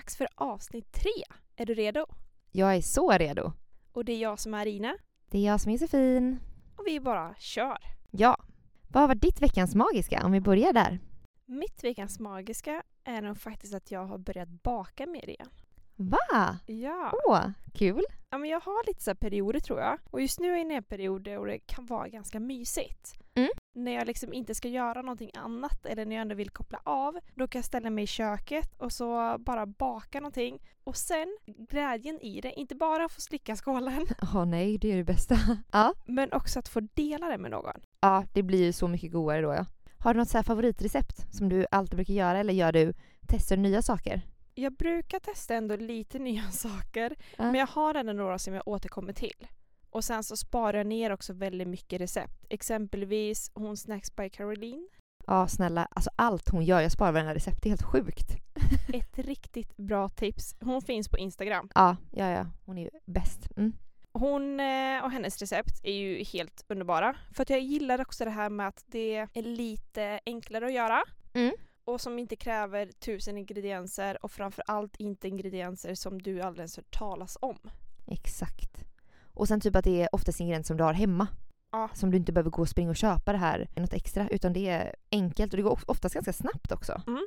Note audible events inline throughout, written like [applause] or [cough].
dags för avsnitt tre. Är du redo? Jag är så redo. Och det är jag som är Arina. Det är jag som är Josefin. Och vi bara kör. Ja. Vad var ditt veckans magiska? Om vi börjar där. Mitt veckans magiska är nog faktiskt att jag har börjat baka mer igen. Va? Ja. Åh, kul. ja men jag har lite så perioder tror jag. Och just nu är jag inne i en period där det kan vara ganska mysigt. Mm. När jag liksom inte ska göra någonting annat eller när jag ändå vill koppla av. Då kan jag ställa mig i köket och så bara baka någonting. Och sen glädjen i det, inte bara att få slicka skålen [laughs] Åh nej, det är det bästa. [laughs] Ja. men också att få dela det med någon. Ja, det blir ju så mycket godare då ja. Har du något så favoritrecept som du alltid brukar göra eller gör du, testar du nya saker? Jag brukar testa ändå lite [laughs] nya saker Ja. men jag har ändå några som jag återkommer till. Och sen så sparar jag ner också väldigt mycket recept. Exempelvis hon Snacks by Caroline. Ja, snälla. Alltså allt hon gör, jag sparar varenda recept. Det är helt sjukt. [laughs] Ett riktigt bra tips. Hon finns på Instagram. Ja, ja, ja. Hon är ju bäst. Mm. Hon eh, och hennes recept är ju helt underbara. För att jag gillar också det här med att det är lite enklare att göra. Mm. Och som inte kräver tusen ingredienser och framförallt inte ingredienser som du aldrig ens hört talas om. Exakt. Och sen typ att det är oftast ingredienser som du har hemma. Ja. Som du inte behöver gå och springa och köpa det här, något extra. Utan det är enkelt och det går of- oftast ganska snabbt också. Mm.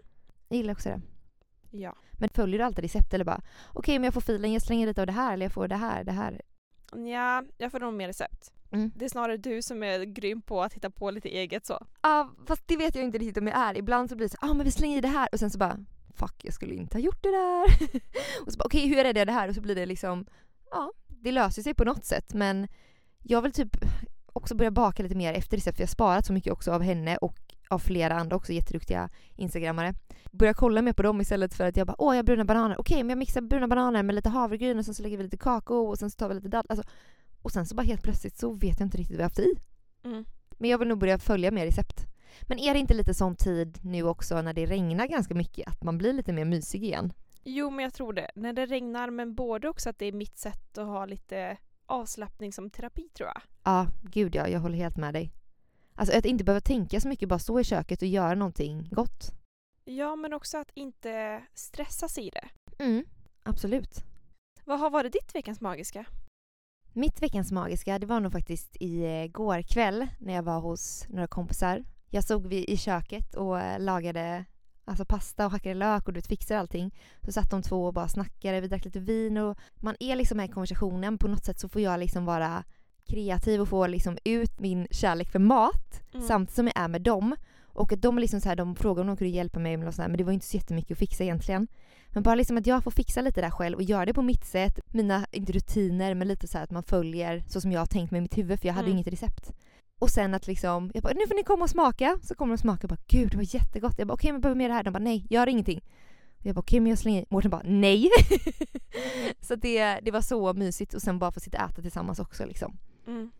Jag gillar också det. Ja. Men följer du alltid recept eller bara okej men jag får filen, jag slänger lite av det här eller jag får det här, det här. Ja, jag får nog mer recept. Mm. Det är snarare du som är grym på att hitta på lite eget så. Ja fast det vet jag inte riktigt om jag är. Ibland så blir det så ah men vi slänger i det här och sen så bara fuck jag skulle inte ha gjort det där. [laughs] och så bara okej hur är det det här och så blir det liksom ja det löser sig på något sätt men jag vill typ också börja baka lite mer efter recept för jag har sparat så mycket också av henne och av flera andra också jätteduktiga instagrammare. Börja kolla mer på dem istället för att jag bara åh jag har bruna bananer, okej men jag mixar bruna bananer med lite havregryn och sen så lägger vi lite kakao och sen så tar vi lite datt. Alltså, och sen så bara helt plötsligt så vet jag inte riktigt vad jag har haft i. Mm. Men jag vill nog börja följa mer recept. Men är det inte lite sån tid nu också när det regnar ganska mycket att man blir lite mer mysig igen? Jo, men jag tror det. När det regnar, men både också att det är mitt sätt att ha lite avslappning som terapi tror jag. Ja, gud ja, jag håller helt med dig. Alltså att inte behöva tänka så mycket, bara stå i köket och göra någonting gott. Ja, men också att inte stressas i det. Mm, absolut. Vad har varit ditt veckans magiska? Mitt veckans magiska, det var nog faktiskt igår kväll när jag var hos några kompisar. Jag såg vi i köket och eh, lagade alltså pasta och hackade lök och du fixade allting. Så satt de två och bara snackade, vi drack lite vin och man är liksom med i konversationen. På något sätt så får jag liksom vara kreativ och få liksom ut min kärlek för mat Mm. samtidigt som jag är med dem. Och att de är liksom så här, de frågade om de kunde hjälpa mig med något sånt här, men det var inte så jättemycket att fixa egentligen. Men bara liksom att jag får fixa lite där själv och göra det på mitt sätt. Mina, inte rutiner, men lite så att man följer så som jag har tänkt mig i mitt huvud för jag hade Mm. inget recept. Och sen att liksom, jag bara, nu får ni komma och smaka. Så kommer de och smakar och bara, gud det var jättegott. Jag bara, okej men behöver mer det här? De bara, nej, gör ingenting. Och jag bara, okej men jag slänger i. Mårten bara, nej. [laughs] så det, det var så mysigt och sen bara få sitta och äta tillsammans också liksom. Mm.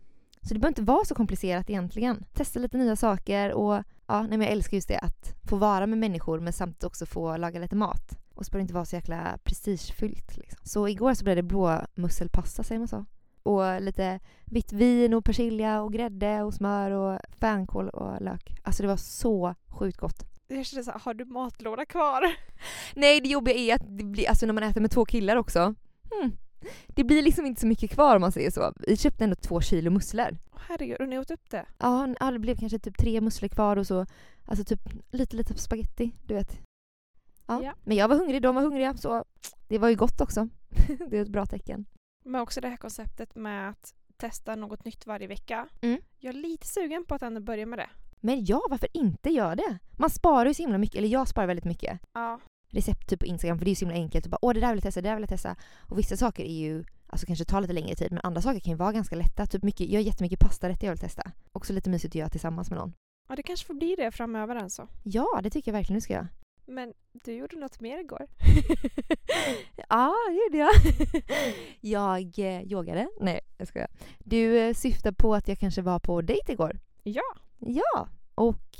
Så det behöver inte vara så komplicerat egentligen. Testa lite nya saker och ja, nej, men jag älskar just det att få vara med människor men samtidigt också få laga lite mat. Och så behöver det inte vara så jäkla prestigefyllt. Liksom. Så igår så blev det blåmusselpasta säger man så. Och lite vitt vin och persilja och grädde och smör och fänkål och lök. Alltså det var så sjukt gott. Jag kände såhär, har du matlåda kvar? [laughs] Nej det jobbiga är att det blir, alltså när man äter med två killar också. Hmm, det blir liksom inte så mycket kvar om man säger så. Vi köpte ändå två kilo musslor. Herregud, och ni åt upp det? Ja, ja, det blev kanske typ tre musslor kvar och så alltså typ lite lite spaghetti, du vet. Ja. Ja. Men jag var hungrig, de var hungriga så det var ju gott också. [laughs] det är ett bra tecken. Men också det här konceptet med att testa något nytt varje vecka. Mm. Jag är lite sugen på att ändå börja med det. Men ja, varför inte göra det? Man sparar ju så himla mycket, eller jag sparar väldigt mycket Ja. recept typ på Instagram för det är ju så himla enkelt. Och bara, Åh det där vill jag testa, det där vill jag testa. Och vissa saker är ju, alltså kanske tar lite längre tid men andra saker kan ju vara ganska lätta. Typ mycket, jag har jättemycket pastarätter jag vill testa. Också lite mysigt att göra tillsammans med någon. ja, det kanske får bli det framöver alltså. Ja, det tycker jag verkligen du ska göra. Men du gjorde något mer igår. [laughs] ja, det gjorde jag. [laughs] jag eh, yogade. Nej, jag skojar. Du eh, syftar på att jag kanske var på dejt igår. Ja. Ja, och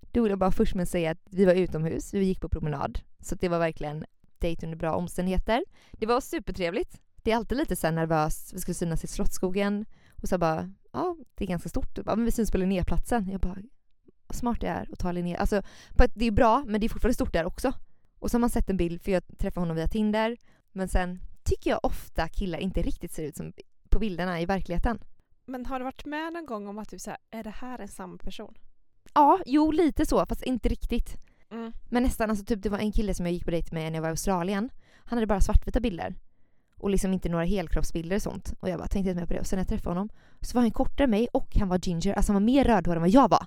då vill jag bara först med säga att vi var utomhus, vi gick på promenad. Så det var verkligen dejt under bra omständigheter. Det var supertrevligt. Det är alltid lite så nervöst. Vi skulle synas i Slottsskogen och så bara, ja, det är ganska stort. Bara, men vi syns på Linnéplatsen. Jag bara, smart det är att ta Linné. Alltså, ett, det är bra, men det är fortfarande stort där också. Och Och så har man sett en bild, för jag träffade honom via Tinder. Men sen tycker jag ofta killar inte riktigt ser ut som på bilderna i verkligheten. Men har du varit med någon gång om att du säger är det här en samma person? Ja, jo lite så, fast inte riktigt. Mm. Men nästan, alltså typ det var en kille som jag gick på dejt med när jag var i Australien. Han hade bara svartvita bilder. Och liksom inte några helkroppsbilder och sånt. Och jag bara tänkte inte mer på det. Och sen när jag träffade honom så var han kortare än mig och han var ginger. Alltså han var mer rödhårig än vad jag var.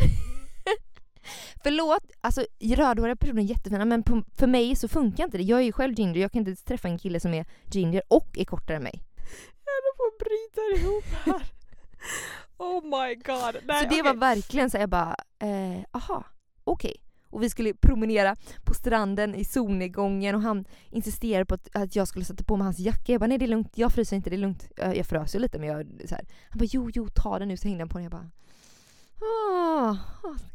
[laughs] Förlåt, alltså rödhåriga personer är jättefina men på, för mig så funkar inte det. Jag är ju själv ginger, jag kan inte träffa en kille som är ginger och är kortare än mig. Jag håller på att bryta ihop här. [laughs] Oh my god. Nej, så det okej. var verkligen så jag bara, eh, aha, okej. Och vi skulle promenera på stranden i solnedgången och han insisterade på att, att jag skulle sätta på mig hans jacka. Jag bara nej det är lugnt, jag fryser inte, det är lugnt. Jag, jag frös ju lite men jag så här. Han bara jo jo ta den nu så hängde han på den. Jag bara ah,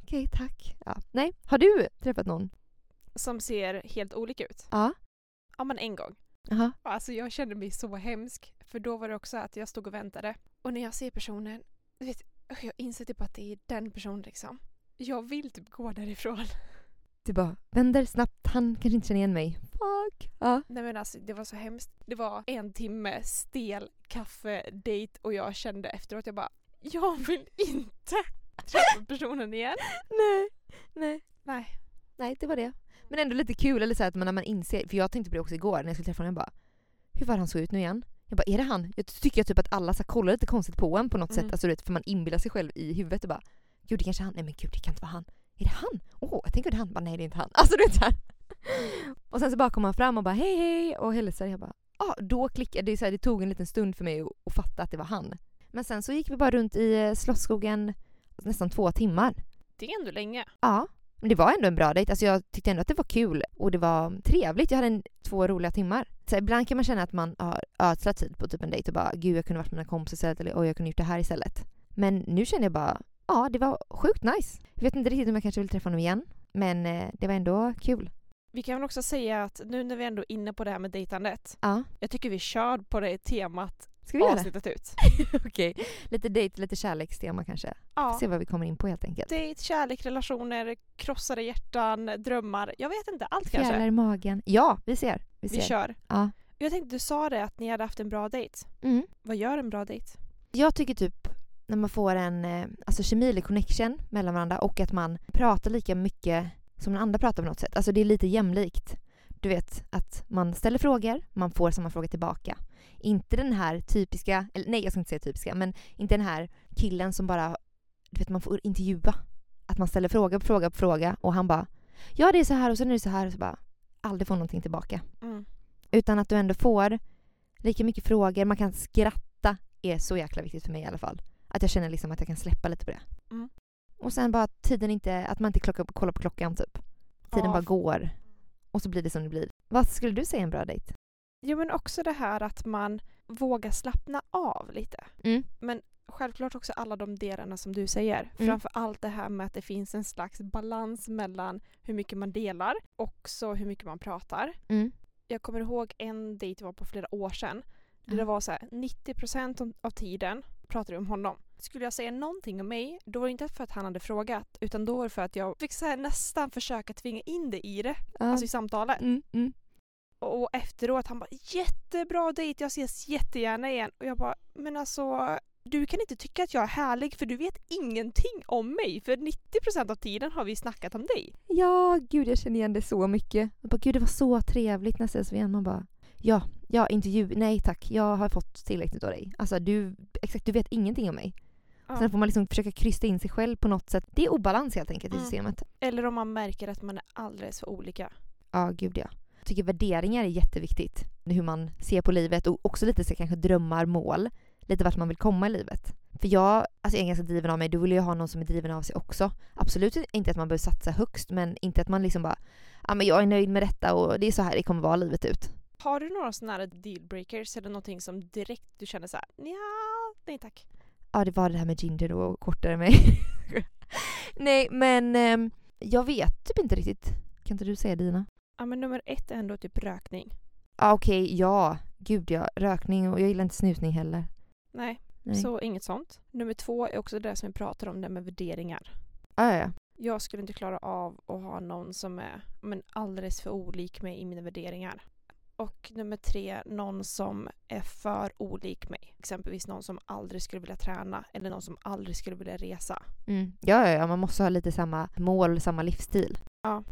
okej tack. Ja. Nej, har du träffat någon? Som ser helt olika ut. Ja. Ja men en gång. Jaha. Alltså jag kände mig så hemsk. För då var det också att jag stod och väntade. Och när jag ser personen, du vet, jag inser typ att det är den personen liksom. Jag vill typ gå därifrån. Du bara vänder snabbt, han kanske inte känner igen mig. Fuck. Ja. Nej men alltså det var så hemskt. Det var en timme stel kaffedejt och jag kände efteråt jag bara jag vill inte träffa personen igen. Nej. Nej. Nej. Nej, det var det. Men ändå lite kul, eller så att man, när man inser, för jag tänkte på det också igår när jag skulle träffa honom, jag bara hur var han såg ut nu igen? Jag bara, är det han? Jag tycker typ att alla så kollar lite konstigt på en på något Mm. sätt, alltså, för man inbillar sig själv i huvudet och bara gud det kanske är han, nej men gud det kan inte vara han. Är det han? Åh, jag tänker det är han. Bara, nej det är inte han. [laughs] Alltså du vet så här. Och sen så bara kom han fram och bara hej hej och hälsade. Jag bara, ah, då klickade det. är Så här, det tog en liten stund för mig att, att fatta att det var han. Men sen så gick vi bara runt i eh, Slottsskogen nästan två timmar. Det är ändå länge. Ja, men det var ändå en bra dejt. Alltså jag tyckte ändå att det var kul och det var trevligt. Jag hade en, två roliga timmar. Så ibland kan man känna att man har ödslat tid på typ en dejt och bara gud jag kunde varit med mina kompisar istället eller oj jag kunde gjort det här istället. Men nu känner jag bara ja det var sjukt nice. Jag vet inte riktigt om jag kanske vill träffa honom igen men eh, det var ändå kul. Vi kan väl också säga att nu när vi ändå är inne på det här med dejtandet. Ja, Jag tycker vi kör på det temat ska vi göra avsnittet ut. [laughs] Okej, lite dejt, lite kärlekstema kanske. Ja. Se vad vi kommer in på helt enkelt. Dejt, kärlek, relationer, krossade hjärtan, drömmar. Jag vet inte, allt Fjärilar kanske. i magen. Ja, vi ser. Vi ser. Vi kör. Ja. Jag tänkte du sa det att ni hade haft en bra dejt. Mm. Vad gör en bra dejt? Jag tycker typ när man får en eh, alltså kemi eller connection mellan varandra och att man pratar lika mycket som den andra pratar på något sätt. Alltså det är lite jämlikt. Du vet att man ställer frågor, man får samma fråga tillbaka. Inte den här typiska, eller nej jag ska inte säga typiska, men inte den här killen som bara, du vet man får intervjua. Att man ställer fråga på fråga på fråga och han bara ja det är så här och sen är det så här och så bara aldrig får någonting tillbaka. Mm. Utan att du ändå får lika mycket frågor, man kan skratta är så jäkla viktigt för mig i alla fall. Att jag känner liksom att jag kan släppa lite på det. Mm. Och sen bara att tiden inte, att man inte klocka, kollar på klockan typ. Tiden Ja. bara går. Och så blir det som det blir. Vad skulle du säga är en bra dejt? Jo men också det här att man vågar slappna av lite. Mm. Självklart också alla de delarna som du säger. Mm. Framför allt det här med att det finns en slags balans mellan hur mycket man delar och så hur mycket man pratar. Mm. Jag kommer ihåg en dejt var på flera år sedan. Ja. det var så här, 90% om- av tiden pratade om honom. Skulle jag säga någonting om mig, då var det inte för att han hade frågat utan då var det för att jag fick så här, nästan försöka tvinga in det i det, alltså i samtalet. Och efteråt han bara jättebra dejt, jag ses jättegärna igen. Och jag bara, men alltså du kan inte tycka att jag är härlig för du vet ingenting om mig. För 90% av tiden har vi snackat om dig. Ja, gud jag känner igen det så mycket. Jag bara, gud det var så trevligt när ses vi igen. Man bara, ja, ja intervju, nej tack, jag har fått tillräckligt av dig. Alltså du, exakt, du vet ingenting om mig. Ja. Sen får man liksom försöka krysta in sig själv på något sätt. Det är obalans helt enkelt i Mm. systemet. Eller om man märker att man är alldeles för olika. Ja, gud ja. Jag tycker värderingar är jätteviktigt. Hur man ser på livet och också lite så kanske drömmar, mål. Lite vart man vill komma i livet. För jag, alltså jag är ganska driven av mig, då vill jag ha någon som är driven av sig också. Absolut inte att man behöver satsa högst, men inte att man liksom bara ja men jag är nöjd med detta och det är så här det kommer vara livet ut. Har du några sådana här dealbreakers eller någonting som direkt du känner så här, ja, nej tack. Ja, det var det här med ginger då och kortare mig. [laughs] Nej, men ehm, jag vet typ inte riktigt. Kan inte du säga dina? Ja men nummer ett är ändå typ rökning. Ja, okej, ja. Gud ja. Rökning och jag gillar inte snusning heller. Nej, Nej. så inget sånt. Nummer två är också det som vi pratar om, det med värderingar. Ja, ja, ja. Jag skulle inte klara av att ha någon som är men, alldeles för olik mig i mina värderingar. Och nummer tre, någon som är för olik mig. Exempelvis någon som aldrig skulle vilja träna eller någon som aldrig skulle vilja resa. Mm. Ja, ja, ja, man måste ha lite samma mål, samma livsstil. Ja.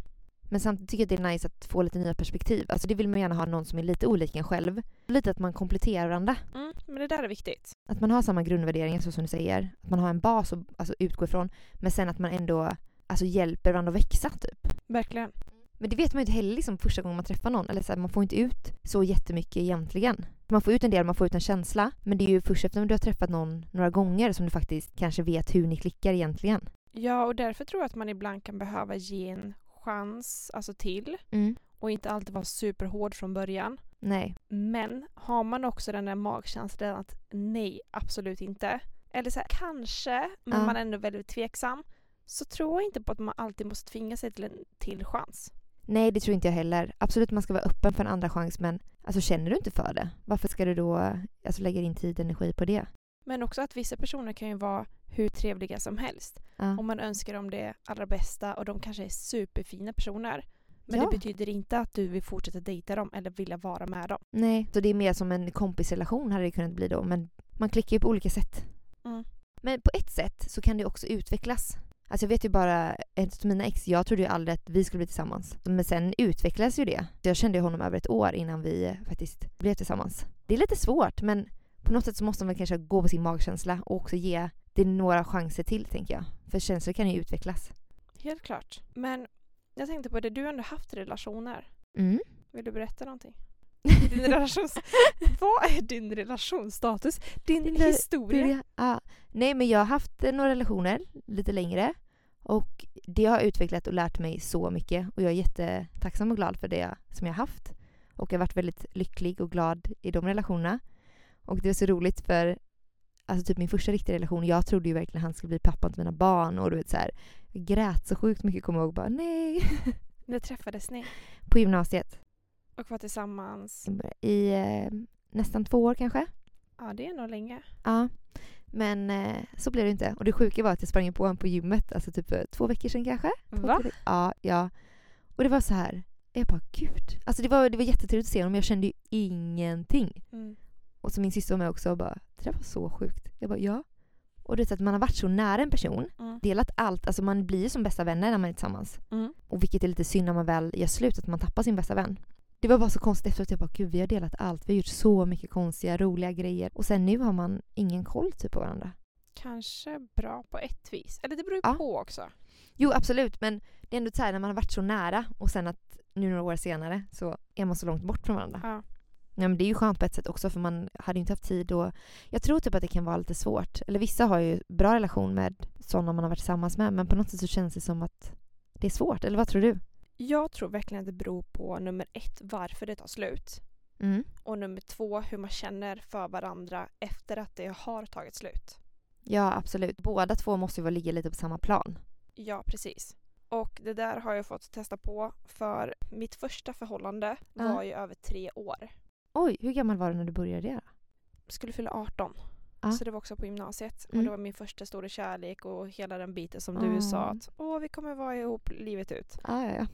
Men samtidigt tycker jag att det är nice att få lite nya perspektiv. Alltså det vill man gärna ha någon som är lite olik en själv. Lite att man kompletterar varandra. Mm, men det där är viktigt. Att man har samma grundvärderingar så som du säger. Att man har en bas att alltså, utgå ifrån. Men sen att man ändå alltså, hjälper varandra att växa typ. Verkligen. Men det vet man ju inte heller liksom, första gången man träffar någon. Eller så här, man får inte ut så jättemycket egentligen. Man får ut en del, man får ut en känsla. Men det är ju först efter att du har träffat någon några gånger som du faktiskt kanske vet hur ni klickar egentligen. Ja, och därför tror jag att man ibland kan behöva ge en chans alltså till Mm. och inte alltid vara superhård från början. Nej. Men har man också den där magkänslan att nej, absolut inte. Eller så här, kanske, men Ja. man är ändå väldigt tveksam. Så tror jag inte på att man alltid måste tvinga sig till en till chans. Nej, det tror inte jag heller. Absolut, man ska vara öppen för en andra chans, men alltså, känner du inte för det, varför ska du då alltså, lägga din tid och energi på det? Men också att vissa personer kan ju vara hur trevliga som helst. Ja. Om man önskar dem det allra bästa och de kanske är superfina personer. Men Ja. det betyder inte att du vill fortsätta dejta dem eller vilja vara med dem. Nej, så det är mer som en kompisrelation hade det kunnat bli då, men man klickar ju på olika sätt. Mm. Men på ett sätt så kan det också utvecklas. Alltså jag vet ju bara, ett av mina ex, jag trodde ju aldrig att vi skulle bli tillsammans. Men sen utvecklades ju det. Jag kände honom över ett år innan vi faktiskt blev tillsammans. Det är lite svårt men på något sätt så måste man kanske gå på sin magkänsla och också ge det några chanser till tänker jag. För känslor kan ju utvecklas. Helt klart. Men jag tänkte på det, du har ändå haft relationer. Mm. Vill du berätta någonting? [laughs] Din relations... [laughs] Vad är din relationsstatus? Din Din historia? Ja. Nej men jag har haft eh, några relationer lite längre och det har utvecklat och lärt mig så mycket och jag är jättetacksam och glad för det som jag har haft. Och jag har varit väldigt lycklig och glad i de relationerna. Och det är så roligt för alltså typ min första riktiga relation, jag trodde ju verkligen han skulle bli pappan till mina barn och du vet så här, jag grät så sjukt mycket kommer jag ihåg bara nej. [laughs] När träffades ni? På gymnasiet Och var tillsammans? i eh, nästan två år kanske. Ja, det är nog länge. Ja. Men eh, så blev det inte. Och det sjuka var att jag sprang på honom på gymmet, alltså typ för två veckor sedan kanske. Va? Ja, ja. Och det var så här. Jag bara gud. Alltså det var, det var jättetrevligt att se honom men jag kände ju ingenting. Mm. Och så min syster var med också och bara det där var så sjukt. Jag bara ja. Och det är att man har varit så nära en person, Mm. delat allt, alltså man blir ju som bästa vänner när man är tillsammans. Mm. Och vilket är lite synd när man väl gör slut, att man tappar sin bästa vän. Det var bara så konstigt efteråt. Jag bara, gud vi har delat allt. Vi har gjort så mycket konstiga, roliga grejer. Och sen nu har man ingen koll typ på varandra. Kanske bra på ett vis. Eller det beror ju Ja. på också. Jo absolut, men det är ändå så här när man har varit så nära och sen att nu några år senare så är man så långt bort från varandra. Ja. Ja, men det är ju skönt på ett sätt också för man hade ju inte haft tid och jag tror typ att det kan vara lite svårt. Eller vissa har ju bra relation med sådana man har varit tillsammans med men på något sätt så känns det som att det är svårt. Eller vad tror du? Jag tror verkligen att det beror på nummer ett, varför det tar slut. Mm. Och nummer två, hur man känner för varandra efter att det har tagit slut. Ja absolut. Båda två måste ju ligga lite på samma plan. Ja, precis. Och det där har jag fått testa på för mitt första förhållande Ja. var ju över tre år. Oj, hur gammal var du när du började det då? Skulle fylla 18. Ja. Så det var också på gymnasiet. Och Mm. det var min första stora kärlek och hela den biten som du sa att åh, vi kommer vara ihop livet ut. Ah, ja, ja.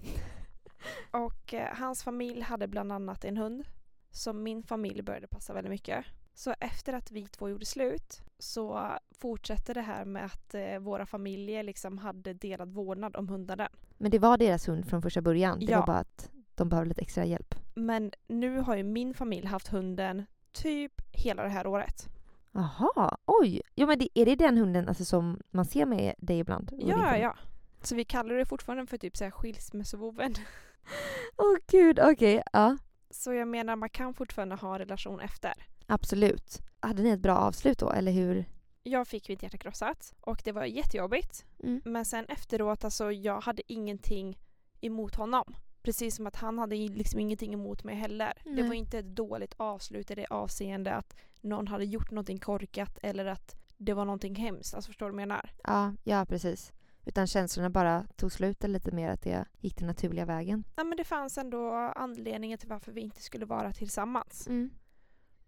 [laughs] Och eh, hans familj hade bland annat en hund som min familj började passa väldigt mycket. Så efter att vi två gjorde slut så fortsatte det här med att eh, våra familjer liksom hade delad vårdnad om hundarna. Men det var deras hund från första början. Det Ja. var bara att de behövde lite extra hjälp. Men nu har ju min familj haft hunden typ hela det här året. Jaha, oj. Jo men det, är det den hunden alltså, som man ser med dig ibland? Ja, ja. Så vi kallar det fortfarande för typ så här skilsmässovoven. [laughs] Åh gud, okej. Ja, Så jag menar man kan fortfarande ha en relation efter. absolut. Hade ni ett bra avslut då, eller hur? Jag fick mitt hjärta krossat och det var jättejobbigt. Mm. Men sen efteråt, alltså jag hade ingenting emot honom. Precis som att han hade liksom ingenting emot mig heller. Det Nej. var inte ett dåligt avslut i det avseende att någon hade gjort någonting korkat eller att det var någonting hemskt. Alltså förstår du vad jag menar? Ja, ja precis. Utan känslorna bara tog slut lite mer att det gick den naturliga vägen. Ja, men det fanns ändå anledningar till varför vi inte skulle vara tillsammans. Mm.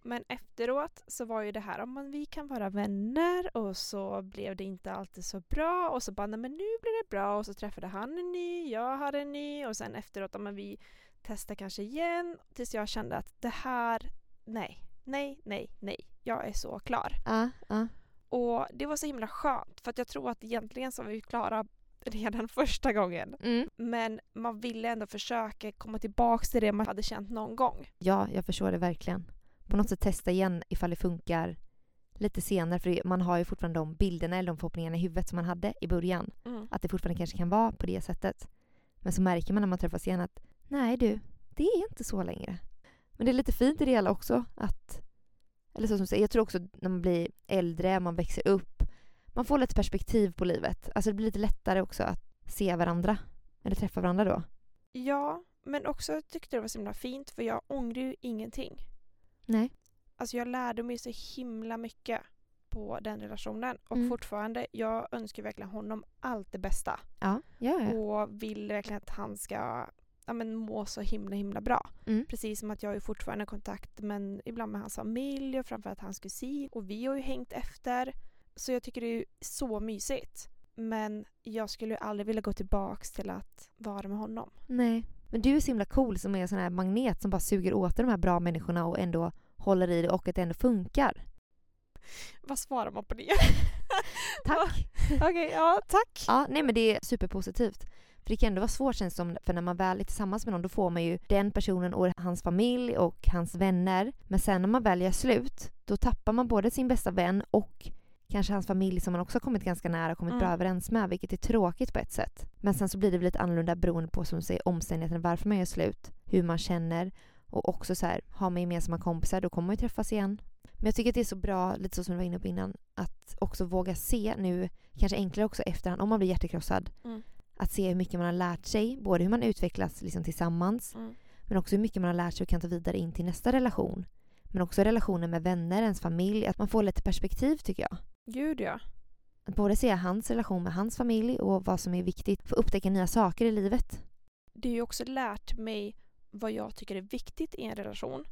Men efteråt så var ju det här om vi kan vara vänner och så blev det inte alltid så bra och så bara men nu blir det bra och så träffade han en ny, jag hade en ny och sen efteråt om vi testar kanske igen tills jag kände att det här, nej, nej, nej, nej, jag är så klar. Ja, ja. Och det var så himla skönt för att jag tror att egentligen så var vi klara redan [laughs] första gången. Mm. Men man ville ändå försöka komma tillbaks till det man hade känt någon gång. Ja, jag förstår det verkligen. På något sätt testa igen ifall det funkar lite senare för man har ju fortfarande de bilderna eller de förhoppningarna i huvudet som man hade i början. Mm. Att det fortfarande kanske kan vara på det sättet. Men så märker man när man träffas igen att nej du, det är inte så längre. Men det är lite fint i det hela också att eller så som säger, jag tror också när man blir äldre, man växer upp, man får lite perspektiv på livet. Alltså det blir lite lättare också att se varandra. Eller träffa varandra då. Ja, men också tyckte det var så himla fint för jag ångrar ju ingenting. Nej. Alltså jag lärde mig så himla mycket på den relationen och Mm. fortfarande, jag önskar verkligen honom allt det bästa. Ja, ja, ja. Och vill verkligen att han ska ja, men må så himla himla bra. Mm. Precis som att jag är fortfarande i kontakt men ibland med hans familj och framförallt hans kusin. Och vi har ju hängt efter. Så jag tycker det är så mysigt. Men jag skulle aldrig vilja gå tillbaks till att vara med honom. Nej. Men du är så himla cool som är en sån här magnet som bara suger åt de här bra människorna och ändå håller i det och att det ändå funkar. Vad svarar man på det? [laughs] Tack! [laughs] Okej, ja tack. Ja, nej men det är superpositivt. För det kan ändå vara svårt känns som, för när man väl är tillsammans med någon då får man ju den personen och hans familj och hans vänner. Men sen när man väl gör slut, då tappar man både sin bästa vän och kanske hans familj som man också kommit ganska nära och kommit bra Mm. överens med, vilket är tråkigt på ett sätt. Men sen så blir det väl lite annorlunda beroende på som du säger, omständigheterna, varför man gör slut, hur man känner och också så här, har man gemensamma kompisar då kommer man ju träffas igen. Men jag tycker att det är så bra, lite så som du var inne på innan, att också våga se nu, kanske enklare också efterhand, om man blir hjärtekrossad, Mm. att se hur mycket man har lärt sig, både hur man utvecklas liksom tillsammans, Mm. men också hur mycket man har lärt sig och kan ta vidare in till nästa relation. Men också relationer med vänner, ens familj, att man får lite perspektiv tycker jag. Gud ja. Att både se hans relation med hans familj och vad som är viktigt för att upptäcka nya saker i livet. Det har ju också lärt mig vad jag tycker är viktigt i en relation.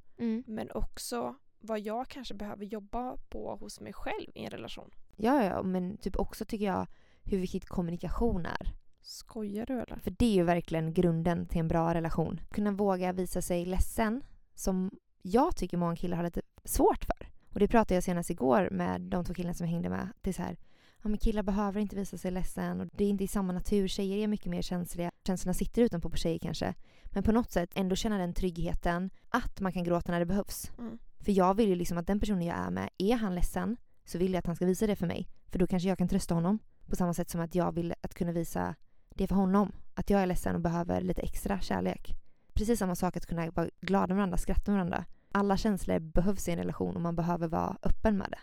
Men också vad jag kanske behöver jobba på hos mig själv i en relation. Ja, ja, men typ också tycker jag hur viktigt kommunikation är. Skojar du eller? För det är ju verkligen grunden till en bra relation. Kunna våga visa sig ledsen, som jag tycker många killar har lite svårt för. Och det pratade jag senast igår med de två killarna som jag hängde med. Det är så här, ja men killar behöver inte visa sig ledsen och det är inte i samma natur. Tjejer är mycket mer känsliga. Känslorna sitter utanpå på tjejer kanske. Men på något sätt ändå känna den tryggheten att man kan gråta när det behövs. Mm. För jag vill ju liksom att den personen jag är med, är han ledsen så vill jag att han ska visa det för mig. För då kanske jag kan trösta honom. På samma sätt som att jag vill att kunna visa det för honom. Att jag är ledsen och behöver lite extra kärlek. Precis samma sak att kunna vara glada med varandra, skratta med varandra. Alla känslor behövs i en relation och man behöver vara öppen med det.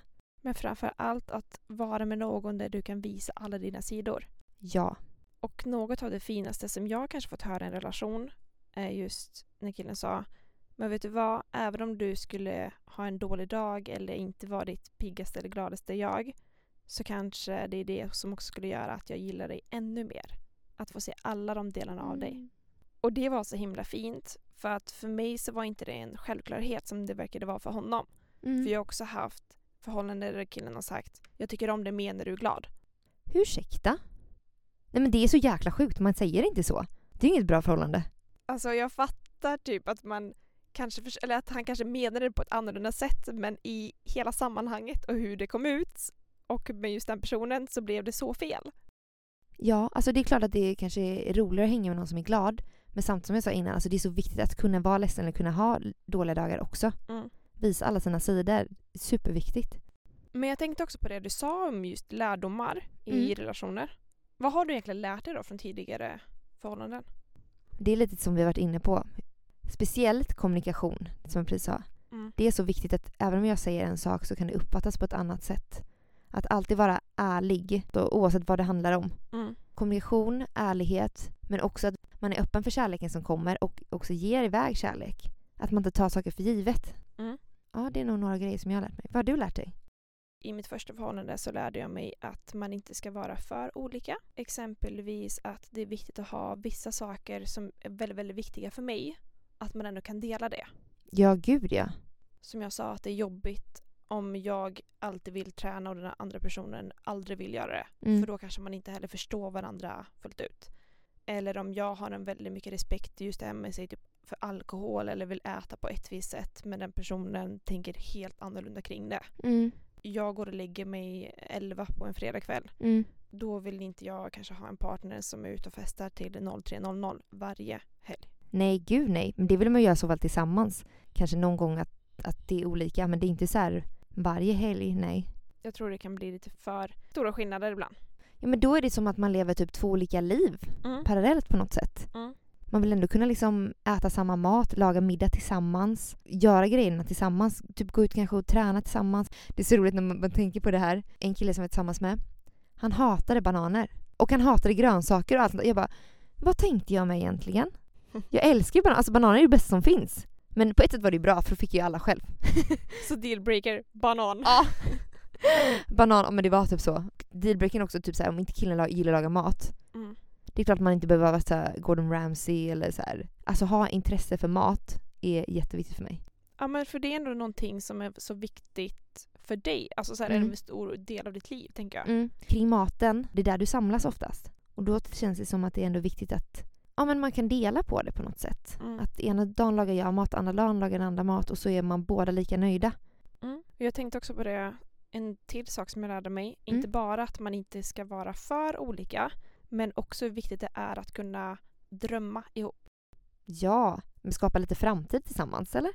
Men framför allt att vara med någon där du kan visa alla dina sidor. Ja. Och något av det finaste som jag kanske fått höra i en relation är just när killen sa Men vet du vad, även om du skulle ha en dålig dag eller inte vara ditt piggaste eller gladaste jag så kanske det är det som också skulle göra att jag gillar dig ännu mer. Att få se alla de delarna av dig. Och det var så himla fint för att för mig så var inte det en självklarhet som det verkade vara för honom. Mm. För jag har också haft förhållanden där killen har sagt jag tycker om dig mer när du är glad. Ursäkta? Nej men det är så jäkla sjukt, man säger inte så. Det är inget bra förhållande. Alltså jag fattar typ att man kanske, eller att han kanske menade det på ett annorlunda sätt men i hela sammanhanget och hur det kom ut och med just den personen så blev det så fel. Ja, alltså det är klart att det kanske är roligare att hänga med någon som är glad. Men samtidigt som jag sa innan, alltså det är så viktigt att kunna vara ledsen eller kunna ha dåliga dagar också. Mm. Visa alla sina sidor. Superviktigt. Men jag tänkte också på det du sa om just lärdomar i Mm. relationer. Vad har du egentligen lärt dig då från tidigare förhållanden? Det är lite som vi har varit inne på. Speciellt kommunikation, som jag precis sa. Mm. Det är så viktigt att även om jag säger en sak så kan det uppfattas på ett annat sätt. Att alltid vara ärlig, då, oavsett vad det handlar om. Mm. Kommunikation, ärlighet, men också att man är öppen för kärleken som kommer och också ger iväg kärlek. Att man inte tar saker för givet. Mm. Ja, det är nog några grejer som jag har lärt mig. Vad har du lärt dig? I mitt första förhållande så lärde jag mig att man inte ska vara för olika. Exempelvis att det är viktigt att ha vissa saker som är väldigt, väldigt viktiga för mig. Att man ändå kan dela det. Ja, gud ja. som jag sa att det är jobbigt om jag alltid vill träna och den andra personen aldrig vill göra det. Mm. För då kanske man inte heller förstår varandra fullt ut. Eller om jag har en väldigt mycket respekt just det här med sig typ för alkohol eller vill äta på ett visst sätt men den personen tänker helt annorlunda kring det. Mm. Jag går och lägger mig 11 på en fredagkväll. Mm. Då vill inte jag kanske ha en partner som är ute och festar till 03.00 varje helg. Nej, gud nej. Men det vill man göra så fall tillsammans. Kanske någon gång att, att det är olika, men det är inte så här varje helg, nej. Jag tror det kan bli lite för stora skillnader ibland. Ja, men då är det som att man lever typ två olika liv Mm. parallellt på något sätt. Mm. Man vill ändå kunna liksom äta samma mat, laga middag tillsammans, göra grejerna tillsammans, typ gå ut kanske och träna tillsammans. Det är så roligt när man, man tänker på det här. En kille som jag är tillsammans med, han hatade bananer. Och han hatade grönsaker och allt. Jag bara, vad tänkte jag mig egentligen? [laughs] Jag älskar ju bananer, alltså bananer är det bästa som finns. Men på ett sätt var det ju bra för då fick ju alla själv. Så dealbreaker, banan. Ja. Banan, men det var typ så. Dealbreakern också typ såhär om inte killen la- gillar att laga mat. Det är klart man inte behöver vara så Gordon Ramsay eller så här. Alltså ha intresse för mat är jätteviktigt för mig. Ja men för det är ändå någonting som är så viktigt för dig. Alltså så här, Mm. en stor del av ditt liv tänker jag. Mm. Kring maten, det är där du samlas oftast. Och då känns det som att det är ändå viktigt att ja, men man kan dela på det på något sätt. Mm. Att ena dagen lagar jag mat, andra dagen lagar den andra mat och så är man båda lika nöjda. Mm. Jag tänkte också på det, en till sak som jag lärde mig. Mm. Inte bara att man inte ska vara för olika, men också hur viktigt det är att kunna drömma ihop. Ja, men skapa lite framtid tillsammans eller?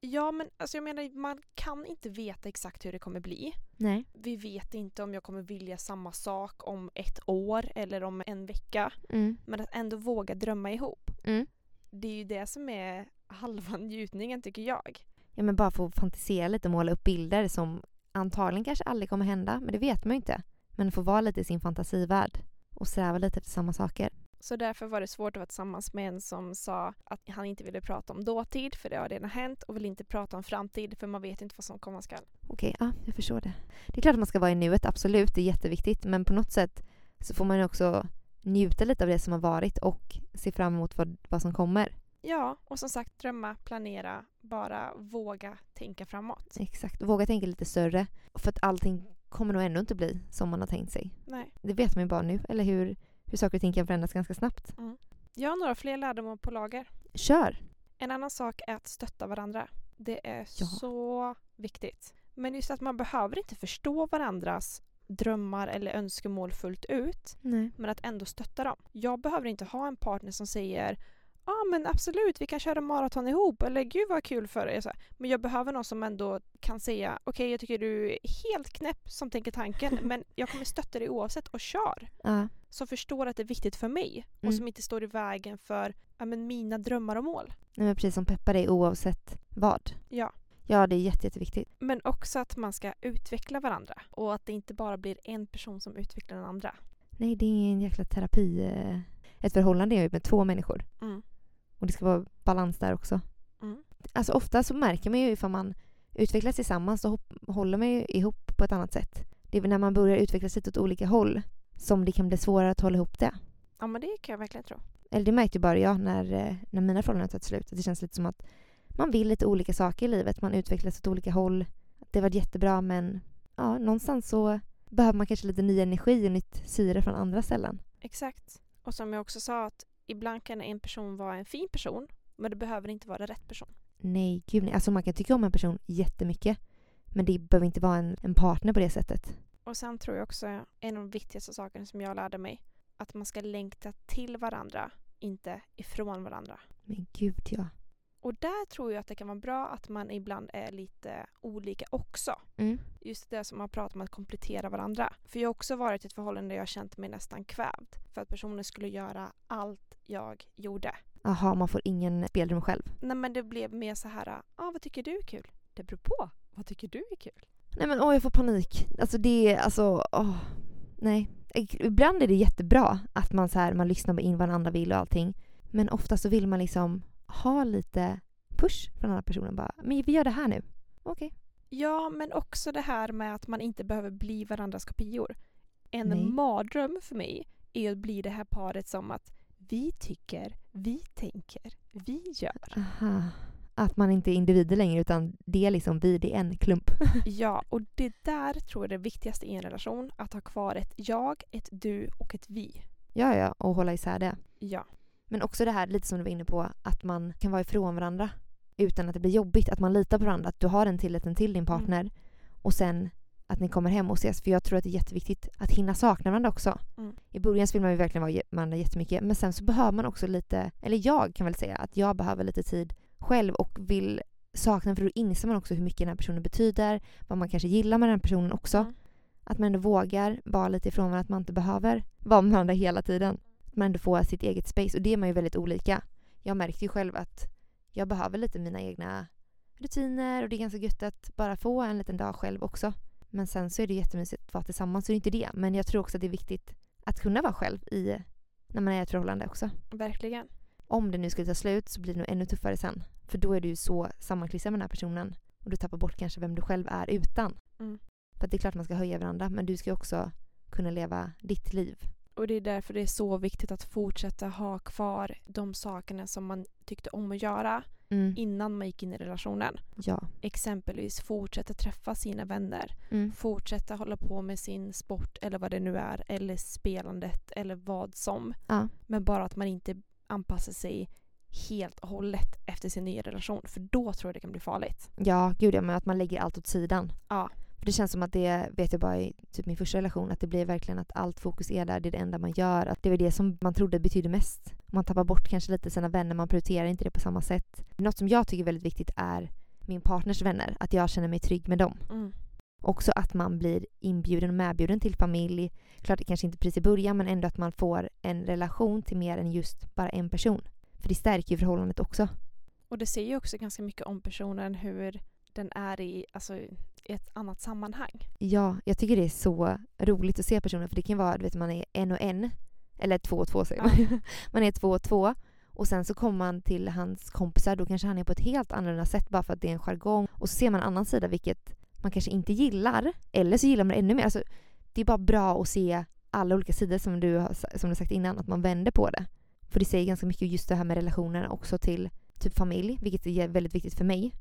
Ja, men alltså jag menar, man kan inte veta exakt hur det kommer bli. Nej. Vi vet inte om jag kommer vilja samma sak om ett år eller om en vecka. Mm. Men att ändå våga drömma ihop. Mm. Det är ju det som är [laughs] halva njutningen tycker jag. Ja men bara få fantisera lite och måla upp bilder som antagligen kanske aldrig kommer hända, men det vet man ju inte. Men få vara lite i sin fantasivärld och sträva lite efter samma saker. Så därför var det svårt att vara tillsammans med en som sa att han inte ville prata om dåtid för det har redan hänt och vill inte prata om framtid för man vet inte vad som komma skall. Okej, ja, jag förstår det. Det är klart att man ska vara i nuet, absolut, det är jätteviktigt. Men på något sätt så får man också njuta lite av det som har varit och se fram emot vad, vad som kommer. Ja, och som sagt drömma, planera, bara våga tänka framåt. Exakt, våga tänka lite större. För att allting kommer nog ändå inte bli som man har tänkt sig. Nej. Det vet man ju bara nu, eller hur, hur saker och ting kan förändras ganska snabbt. Jag har några fler lärdomar på lager. Kör! En annan sak är att stötta varandra. Det är Ja. så viktigt. Men just att man behöver inte förstå varandras drömmar eller önskemål fullt ut. Nej. men att ändå stötta dem. Jag behöver inte ha en partner som säger Ja ah, men absolut, vi kan köra maraton ihop eller gud vad kul för dig. Så här. Men jag behöver någon som ändå kan säga okej jag tycker du är helt knäpp som tänker tanken [laughs] men jag kommer stötta dig oavsett och kör. Ja. Som förstår att det är viktigt för mig och Mm. som inte står i vägen för ja, men mina drömmar och mål. Nej, men precis som peppar dig oavsett vad. Ja. Ja, det är jätte, jätteviktigt. Men också att man ska utveckla varandra och att det inte bara blir en person som utvecklar den andra. Nej, det är en jäkla terapi. eh, Ett förhållande är ju med två människor. Mm. Och det ska vara balans där också. Mm. Alltså ofta så märker man ju ifall man utvecklas tillsammans så håller man ju ihop på ett annat sätt. Det är väl när man börjar utvecklas lite åt olika håll som det kan bli svårare att hålla ihop det. Ja men det kan jag verkligen tro. Eller det märkte bara jag när, eh, när mina förhållanden tagit slut. Att det känns lite som att man vill lite olika saker i livet. Man utvecklas åt olika håll. Det var jättebra men ja, någonstans så behöver man kanske lite ny energi och nytt syre från andra ställen. Exakt. Och som jag också sa att ibland kan en person vara en fin person men det behöver inte vara rätt person. Nej, gud nej. Alltså man kan tycka om en person jättemycket. Men det behöver inte vara en, en partner på det sättet. Och sen tror jag också en av de viktigaste sakerna som jag lärde mig att man ska längta till varandra, inte ifrån varandra. Men gud ja. Och där tror jag att det kan vara bra att man ibland är lite olika också. Mm. Just det som man pratar om att komplettera varandra. För jag har också varit i ett förhållande där jag känt mig nästan kvävd. För att personen skulle göra allt jag gjorde. Aha, man får ingen spelrum själv. Nej men det blev mer så här, ah, vad tycker du är kul? Det beror på. Vad tycker du är kul? Nej men åh, jag får panik. Alltså det är alltså, åh. Nej. Ibland är det jättebra att man så här, man lyssnar in vad den andra vill och allting. Men ofta så vill man liksom ha lite push från den andra personen. Bara, men vi gör det här nu. Okej. Ja, men också det här med att man inte behöver bli varandras kopior. En Nej. mardröm för mig är att bli det här paret som att vi tycker, vi tänker, vi gör. Aha. Att man inte är individer längre utan det är liksom vi, det är en klump. [laughs] Ja, och det där tror jag är det viktigaste i en relation. Att ha kvar ett jag, ett du och ett vi. Ja, ja, och hålla isär det. Ja. Men också det här, lite som du var inne på, att man kan vara ifrån varandra utan att det blir jobbigt. Att man litar på varandra, att du har den tilliten till din partner och sen att ni kommer hem och ses. För jag tror att det är jätteviktigt att hinna sakna varandra också. Mm. I början vill man ju verkligen vara varandra jättemycket men sen så behöver man också lite, eller jag kan väl säga att jag behöver lite tid själv och vill sakna för då inser man också hur mycket den här personen betyder, vad man kanske gillar med den här personen också. Mm. Att man ändå vågar vara lite ifrån varandra, att man inte behöver vara med varandra hela tiden. Att man ändå får sitt eget space och det är man ju väldigt olika. Jag märkte ju själv att jag behöver lite mina egna rutiner och det är ganska gött att bara få en liten dag själv också. Men sen så är det jättemysigt att vara tillsammans så det är inte det. Men jag tror också att det är viktigt att kunna vara själv i, när man är i ett förhållande också. Verkligen. Om det nu skulle ta slut så blir det nog ännu tuffare sen. För då är du ju så sammanklistrad med den här personen och du tappar bort kanske vem du själv är utan. Mm. För att det är klart man ska höja varandra men du ska ju också kunna leva ditt liv. Och det är därför det är så viktigt att fortsätta ha kvar de sakerna som man tyckte om att göra Mm. innan man gick in i relationen. Ja. Exempelvis fortsätta träffa sina vänner. Mm. Fortsätta hålla på med sin sport eller vad det nu är. Eller spelandet eller vad som. Ja. Men bara att man inte anpassar sig helt och hållet efter sin nya relation. För då tror jag det kan bli farligt. Ja, gud ja, men att man lägger allt åt sidan. Ja. För det känns som att det, vet jag bara i typ min första relation, att det blir verkligen att allt fokus är där, det är det enda man gör. Att det var det som man trodde betydde mest. Man tappar bort kanske lite sina vänner, man prioriterar inte det på samma sätt. Något som jag tycker är väldigt viktigt är min partners vänner, att jag känner mig trygg med dem. Mm. Också att man blir inbjuden och medbjuden till familj. Klart det kanske inte precis i början men ändå att man får en relation till mer än just bara en person. För det stärker ju förhållandet också. Och det säger ju också ganska mycket om personen hur den är i, alltså, ett annat sammanhang. Ja, jag tycker det är så roligt att se personen för det kan vara, du vet man är en och en. Eller två och två säger man. [laughs] man är två och två. Och sen så kommer man till hans kompisar, då kanske han är på ett helt annorlunda sätt bara för att det är en jargong. Och så ser man en annan sida vilket man kanske inte gillar. Eller så gillar man det ännu mer. Alltså, det är bara bra att se alla olika sidor som du har som du sagt innan, att man vänder på det. För det säger ganska mycket just det här med relationer också till typ familj, vilket är väldigt viktigt för mig.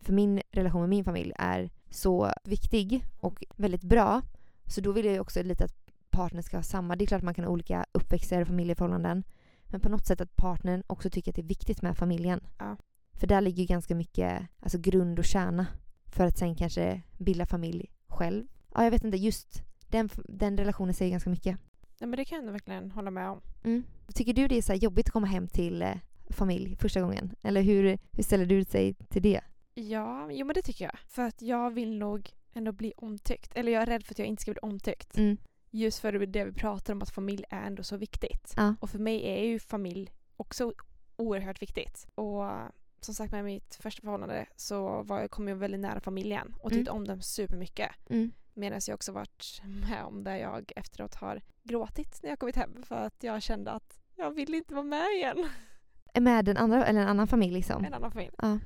För min relation med min familj är så viktig och väldigt bra. Så då vill jag ju också lite att partnern ska ha samma. Det är klart att man kan ha olika uppväxter och familjeförhållanden. Men på något sätt att partnern också tycker att det är viktigt med familjen. Ja. För där ligger ju ganska mycket alltså grund och kärna. För att sen kanske bilda familj själv. Ja, jag vet inte. Just den, den relationen säger ganska mycket. Nej, men det kan jag verkligen hålla med om. Mm. Tycker du det är så jobbigt att komma hem till eh, familj första gången? Eller hur, hur ställer du dig till det? Ja, jo men det tycker jag. För att jag vill nog ändå bli omtyckt. Eller jag är rädd för att jag inte ska bli omtyckt. Mm. Just för det vi pratar om att familj är ändå så viktigt. Ja. Och för mig är ju familj också oerhört viktigt. Och som sagt med mitt första förhållande så var jag, kom jag väldigt nära familjen och tyckte om dem supermycket. Mm. Medan jag också varit med om där jag efteråt har gråtit när jag kommit hem för att jag kände att jag vill inte vara med igen. Med en, andra, eller en annan familj liksom? En annan familj. Ja.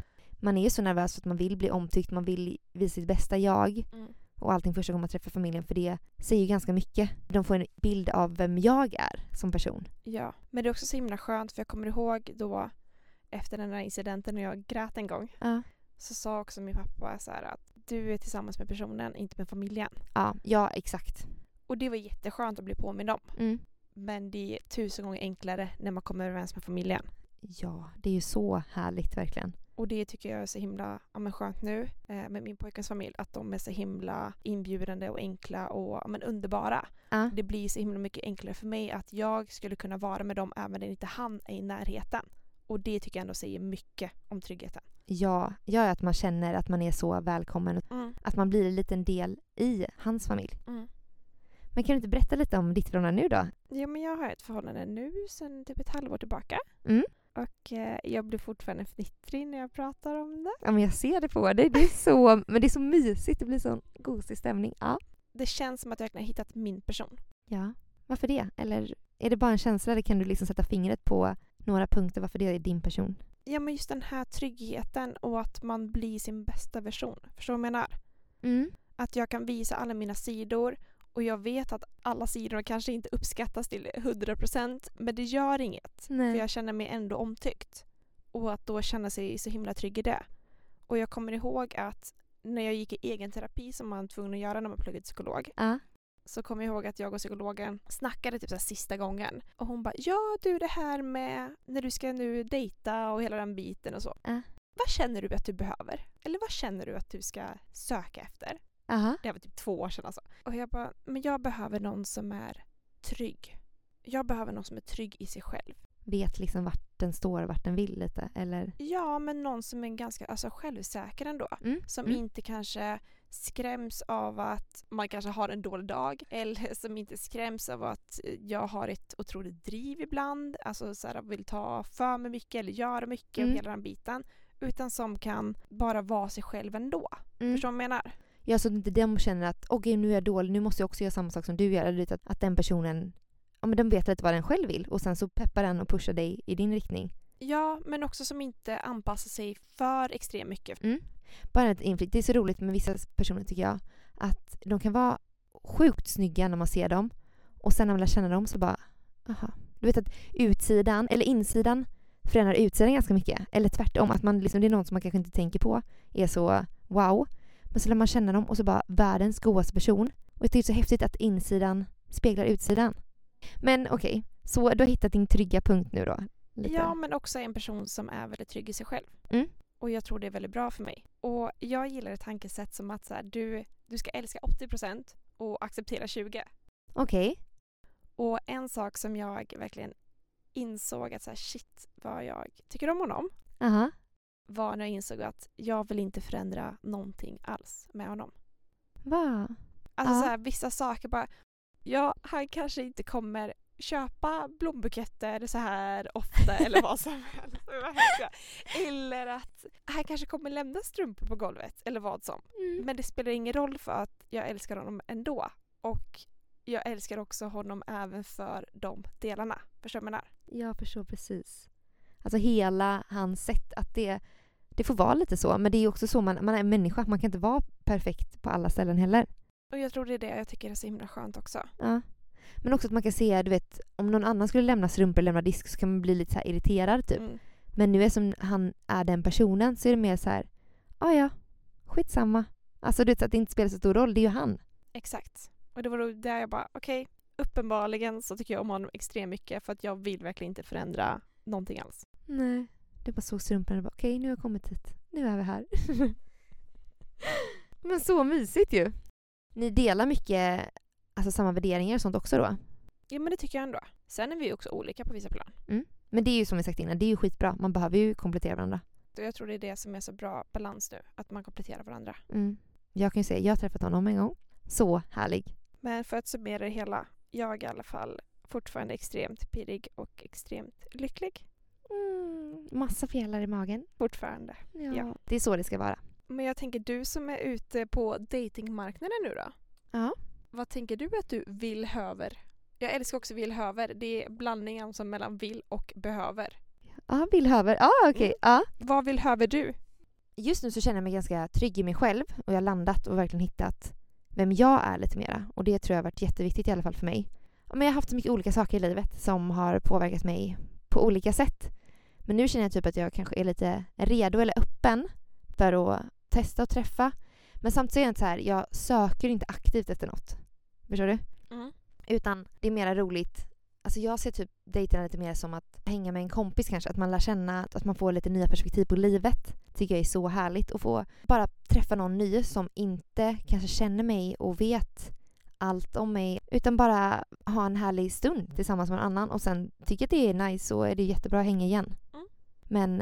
Man är så nervös att man vill bli omtyckt, man vill visa sitt bästa jag. Mm. Och allting första gången man träffar familjen för det säger ju ganska mycket. De får en bild av vem jag är som person. Ja, men det är också så himla skönt för jag kommer ihåg då efter den här incidenten när jag grät en gång Ja. så sa också min pappa så att du är tillsammans med personen, inte med familjen. Ja, ja exakt. Och det var jätteskönt att bli påmind om. Mm. Men det är tusen gånger enklare när man kommer överens med familjen. Ja, det är ju så härligt verkligen. Och det tycker jag är så himla ja, men skönt nu eh, med min pojkens familj. Att de är så himla inbjudande och enkla och ja, men underbara. Ja. Det blir så himla mycket enklare för mig att jag skulle kunna vara med dem även när inte han är i närheten. Och det tycker jag ändå säger mycket om tryggheten. Ja, ja, att man känner att man är så välkommen. Mm. Att man blir en liten del i hans familj. Mm. Men kan du inte berätta lite om ditt förhållande nu då? Ja, men jag har ett förhållande nu sedan typ ett halvår tillbaka. Mm. Och eh, jag blir fortfarande fnittrig när jag pratar om det. Ja, men jag ser det på dig. Det är så, [laughs] men det är så mysigt. Det blir sån gosig stämning. Ja. Det känns som att jag har hittat min person. ja. Varför det? Eller är det bara en känsla eller kan du liksom sätta fingret på några punkter varför det är din person? Ja, men just den här tryggheten och att man blir sin bästa version. Förstår du vad jag menar? Mm. Att jag kan visa alla mina sidor och jag vet att alla sidor kanske inte uppskattas till 100% men det gör inget. För Nej. jag känner mig ändå omtyckt. Och att då känna sig så himla trygg i det. Och jag kommer ihåg att när jag gick i egen terapi som man var tvungen att göra när man pluggade till psykolog. Ja. Så kommer jag ihåg att jag och psykologen snackade typ så sista gången. Och hon bara ja du det här med när du ska nu dejta och hela den biten och så. Ja. Vad känner du att du behöver? Eller vad känner du att du ska söka efter? Aha. Det här var typ två år sedan alltså. Och jag bara, men jag behöver någon som är trygg. Jag behöver någon som är trygg i sig själv. Vet liksom vart den står, vart den vill lite. Eller? Ja, men någon som är ganska alltså, självsäker ändå. Mm. Som Mm. inte kanske skräms av att man kanske har en dålig dag. [laughs] Eller som inte skräms av att jag har ett otroligt driv ibland. Alltså så här, vill ta för mig mycket eller göra mycket Mm. och hela den biten. Utan som kan bara vara sig själv ändå. Mm. Förstår du vad jag menar? Ja, så att inte de känner att åh gud, nu är jag dålig, nu måste jag också göra samma sak som du gör. Eller att, att den personen, ja men de vet lite vad den själv vill och sen så peppar den och pushar dig i din riktning. Ja, men också som inte anpassar sig för extremt mycket. Bara ett inflick, det är så roligt med vissa personer tycker jag, att de kan vara sjukt snygga när man ser dem och sen när man lär känna dem så bara, aha. Du vet att utsidan, eller insidan förändrar utsidan ganska mycket. Eller tvärtom, att man liksom, det är någon som man kanske inte tänker på är så wow. Men så lär man känna dem och så bara världens godaste person. Och det är så häftigt att insidan speglar utsidan. Men okej, så du har hittat din trygga punkt nu då? Lite. Ja, men också en person som är väldigt trygg i sig själv. Mm. Och jag tror det är väldigt bra för mig. Och jag gillar ett tankesätt som att så här, du, du ska älska 80% och acceptera 20%. Okej. Och en sak som jag verkligen insåg att så här, shit vad jag tycker om honom Aha. Var när jag insåg att jag vill inte förändra någonting alls med honom. Va? Alltså Ja. så här, vissa saker bara, ja han kanske inte kommer köpa blombuketter så här ofta [laughs] eller vad som helst. Eller att han kanske kommer lämna strumpor på golvet eller vad som. Mm. Men det spelar ingen roll för att jag älskar honom ändå. Och jag älskar också honom även för de delarna. Förstår du vad jag menar? Jag förstår precis. Alltså hela hans sätt att det, det får vara lite så. Men det är också så man, man är människa. Man kan inte vara perfekt på alla ställen heller. Och jag tror det är det jag tycker är så himla skönt också. Ja. Men också att man kan se, du vet, om någon annan skulle lämna strumpor eller lämna disk så kan man bli lite så irriterad typ. Mm. Men nu är som han är den personen så är det mer så här, ah, ja, skitsamma. Alltså du vet att det inte spelar så stor roll, det är ju han. Exakt. Och det var då där jag bara, okej, uppenbarligen så tycker jag om honom extremt mycket för att jag vill verkligen inte förändra någonting alls. Nej. Du bara såg strumporna och bara okej nu har jag kommit hit. Nu är vi här. [laughs] Men så mysigt ju. Ni delar mycket, alltså samma värderingar och sånt också då? Ja men det tycker jag ändå. Sen är vi också olika på vissa plan. Men det är ju som vi sagt innan, det är ju skitbra. Man behöver ju komplettera varandra. Jag tror det är det som är så bra balans nu, att man kompletterar varandra. Mm. Jag kan ju säga, jag har träffat honom en gång. Så härlig. Men för att summera det hela, jag är i alla fall fortfarande extremt pirrig och extremt lycklig. Mm. Massa fjällar i magen. Fortfarande. Ja. Ja. Det är så det ska vara. Men jag tänker du som är ute på datingmarknaden nu då? Ja. Vad tänker du att du vill höver? Jag älskar också vill höver. Det är blandningen som mellan vill och behöver. Ja, vill höver. Ja, okej. Mm. Ja. Vad vill höver du? Just nu så känner jag mig ganska trygg i mig själv och jag har landat och verkligen hittat vem jag är lite mera. Och det tror jag har varit jätteviktigt i alla fall för mig. Men jag har haft så mycket olika saker i livet som har påverkat mig på olika sätt. Men nu känner jag typ att jag kanske är lite redo eller öppen för att testa och träffa. Men samtidigt är jag inte så här, jag söker inte aktivt efter något. Förstår du? Mm. Utan det är mera roligt. Alltså jag ser typ dejterna lite mer som att hänga med en kompis kanske. Att man lär känna, att man får lite nya perspektiv på livet. Tycker jag är så härligt. att få bara träffa någon ny som inte kanske känner mig och vet allt om mig. Utan bara ha en härlig stund tillsammans med en annan. Och sen tycker det är nice så är det jättebra att hänga igen. Mm. Men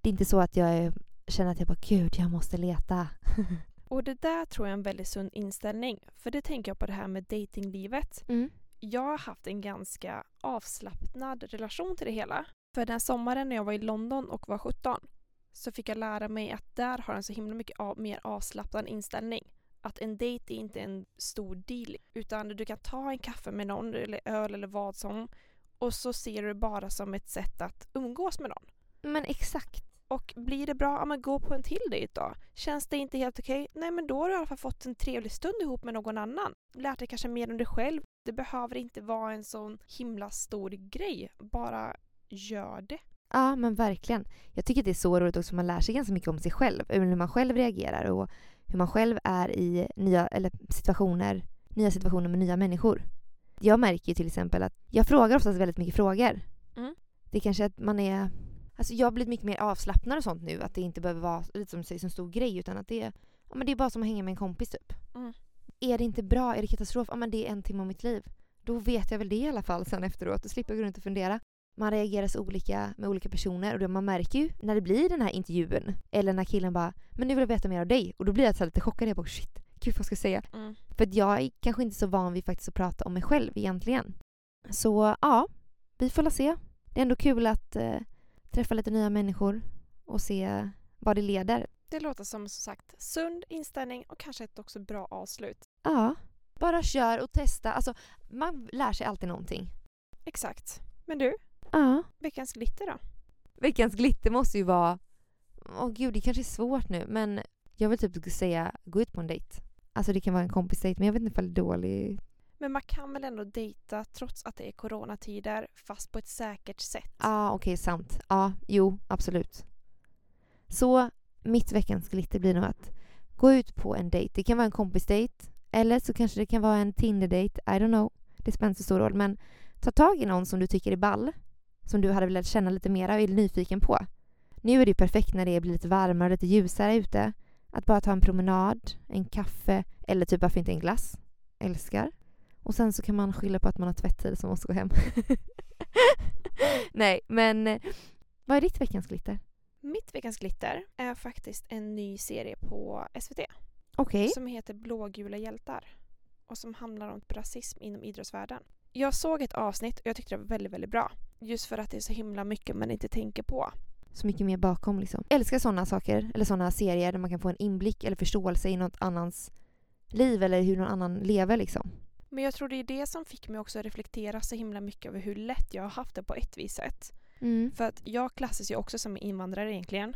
det är inte så att jag känner att jag bara gud jag måste leta. [laughs] Och det där tror jag är en väldigt sund inställning. För det tänker jag på det här med datinglivet. Mm. Jag har haft en ganska avslappnad relation till det hela. För den sommaren när jag var i London och var 17 så fick jag lära mig att där har en så himla mycket av, mer avslappnad inställning. Att en dejt är inte en stor deal utan du kan ta en kaffe med någon eller öl eller vad som och så ser du det bara som ett sätt att umgås med någon. Men exakt. Och blir det bra, ja men gå på en till dejt då. Känns det inte helt okej, nej men då har du i alla fall fått en trevlig stund ihop med någon annan. Lärt dig kanske mer om dig själv. Det behöver inte vara en sån himla stor grej. Bara gör det. Ja, men verkligen. Jag tycker att det är så roligt också, man lär sig ganska mycket om sig själv. Hur man själv reagerar och hur man själv är i nya, eller situationer, nya situationer med nya människor. Jag märker ju till exempel att jag frågar oftast väldigt mycket frågor. Mm. Det är kanske att man är... Alltså jag har blivit mycket mer avslappnad och sånt nu. Att det inte behöver vara lite som sägs en stor grej utan att det är, ja, men det är bara som att hänga med en kompis typ. Mm. Är det inte bra? Är det katastrof? Ja men det är en timme av mitt liv. Då vet jag väl det i alla fall sen efteråt. Då slipper jag gå runt och fundera. Man reagerar så olika med olika personer och det, man märker ju när det blir den här intervjun eller när killen bara “men nu vill jag veta mer av dig” och då blir jag så lite chockad. Jag bara “shit, gud vad ska jag säga?” Mm. För att jag är kanske inte så van vid faktiskt att prata om mig själv egentligen. Så ja, vi får la se. Det är ändå kul att eh, träffa lite nya människor och se vad det leder. Det låter som som sagt sund inställning och kanske ett också bra avslut. Ja, bara kör och testa. Alltså, man lär sig alltid någonting. Exakt. Men du, Ja. veckans glitter då? Veckans glitter måste ju vara... Åh gud, det kanske är svårt nu, men jag vill typ säga gå ut på en dejt. Alltså det kan vara en kompisdejt, men jag vet inte ifall det är dålig... Men man kan väl ändå dejta trots att det är coronatider fast på ett säkert sätt? Ja, ah, okej, sant. Ja, jo, absolut. Så mitt veckans glitter blir nog att gå ut på en dejt. Det kan vara en kompisdejt, eller så kanske det kan vara en Tinder-dejt. I don't know. Det spelar inte så stor roll, men ta tag i någon som du tycker är ball, som du hade velat känna lite mer och är nyfiken på. Nu är det ju perfekt när det blir lite varmare och lite ljusare ute. Att bara ta en promenad, en kaffe eller typ varför inte en glass. Älskar. Och sen så kan man skylla på att man har tvättid som måste gå hem. [laughs] Nej, men eh, vad är ditt veckans glitter? Mitt veckans glitter är faktiskt en ny serie på SVT Okej. som heter Blågula hjältar och som handlar om rasism inom idrottsvärlden. Jag såg ett avsnitt och jag tyckte det var väldigt, väldigt bra. Just för att det är så himla mycket man inte tänker på. Så mycket mer bakom liksom. Älskar sådana saker, eller sådana serier där man kan få en inblick eller förståelse i något annans liv eller hur någon annan lever liksom. Men jag tror det är det som fick mig också att reflektera så himla mycket över hur lätt jag har haft det på ett vis sätt. Mm. För att jag klassas ju också som invandrare egentligen.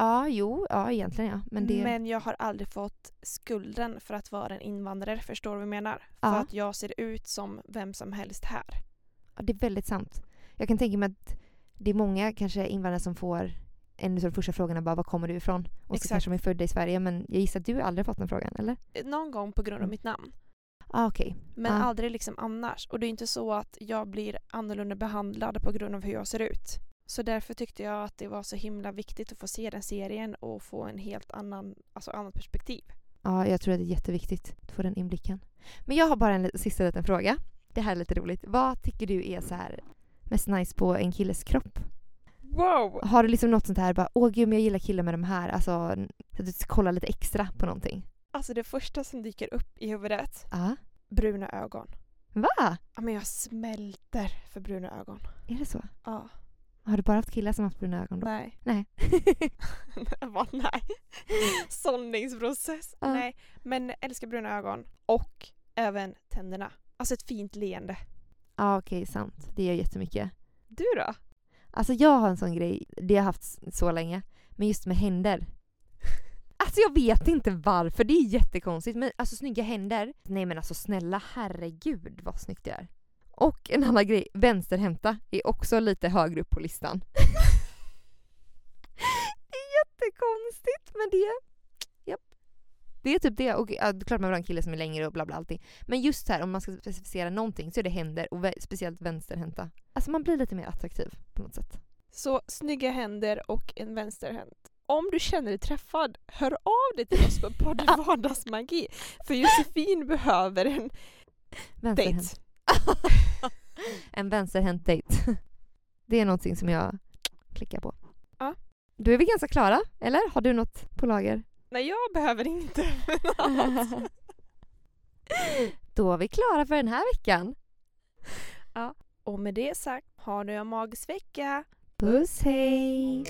Ja, jo, ja egentligen ja. Men det... Men jag har aldrig fått skulden för att vara en invandrare, förstår du vad jag menar? Ja. För att jag ser ut som vem som helst här. Ja, det är väldigt sant. Jag kan tänka mig att det är många kanske invandrare som får en av de första frågorna bara var kommer du ifrån? Och Exakt. så kanske de är födda i Sverige men jag gissar att du aldrig fått den frågan eller? Någon gång på grund av Mm. mitt namn. Ah, okej. Men Ja. aldrig liksom annars. Och det är inte så att jag blir annorlunda behandlad på grund av hur jag ser ut. Så därför tyckte jag att det var så himla viktigt att få se den serien och få en helt annan, alltså annat perspektiv. Ja, jag tror att det är jätteviktigt att få den inblicken. Men jag har bara en sista liten fråga. Det här är lite roligt. Vad tycker du är så här mest nice på en killes kropp? Wow! Har du liksom något sånt här bara åh gud men jag gillar killar med de här, alltså så att du kollar lite extra på någonting? Alltså det första som dyker upp i huvudet, Ja. bruna ögon. Va? Ja men jag smälter för bruna ögon. Är det så? Ja. Har du bara haft killar som haft bruna ögon då? Nej. Nej. [laughs] Vad nej? [laughs] Sållningsprocess. Ja. Nej. Men älskar bruna ögon. Och även tänderna. Alltså ett fint leende. Ja okej, sant. Det gör jättemycket. Du då? Alltså jag har en sån grej, det har jag haft så länge, men just med händer. [laughs] Alltså jag vet inte varför, det är jättekonstigt. Men alltså snygga händer, nej men alltså snälla herregud vad snyggt det är. Och en annan grej, vänsterhänta är också lite högre upp på listan. [laughs] det är jättekonstigt men det, japp. Det är typ det. Och ja, det är klart man vill ha en kille som är längre och bla bla allting. Men just här om man ska specificera någonting så är det händer och speciellt vänsterhänta. Alltså man blir lite mer attraktiv på något sätt. Så snygga händer och en vänsterhänt. Om du känner dig träffad, hör av dig till oss på Podd [laughs] Vardagsmagi. För Josefin behöver en dejt. [laughs] en vänsterhänt dejt. Det är någonting som jag klickar på. Ja. Då är vi ganska klara, eller? Har du något på lager? Nej, jag behöver inte [laughs] Då är vi klara för den här veckan. Ja, och med det sagt, ha nu en magisk vecka! Puss hej!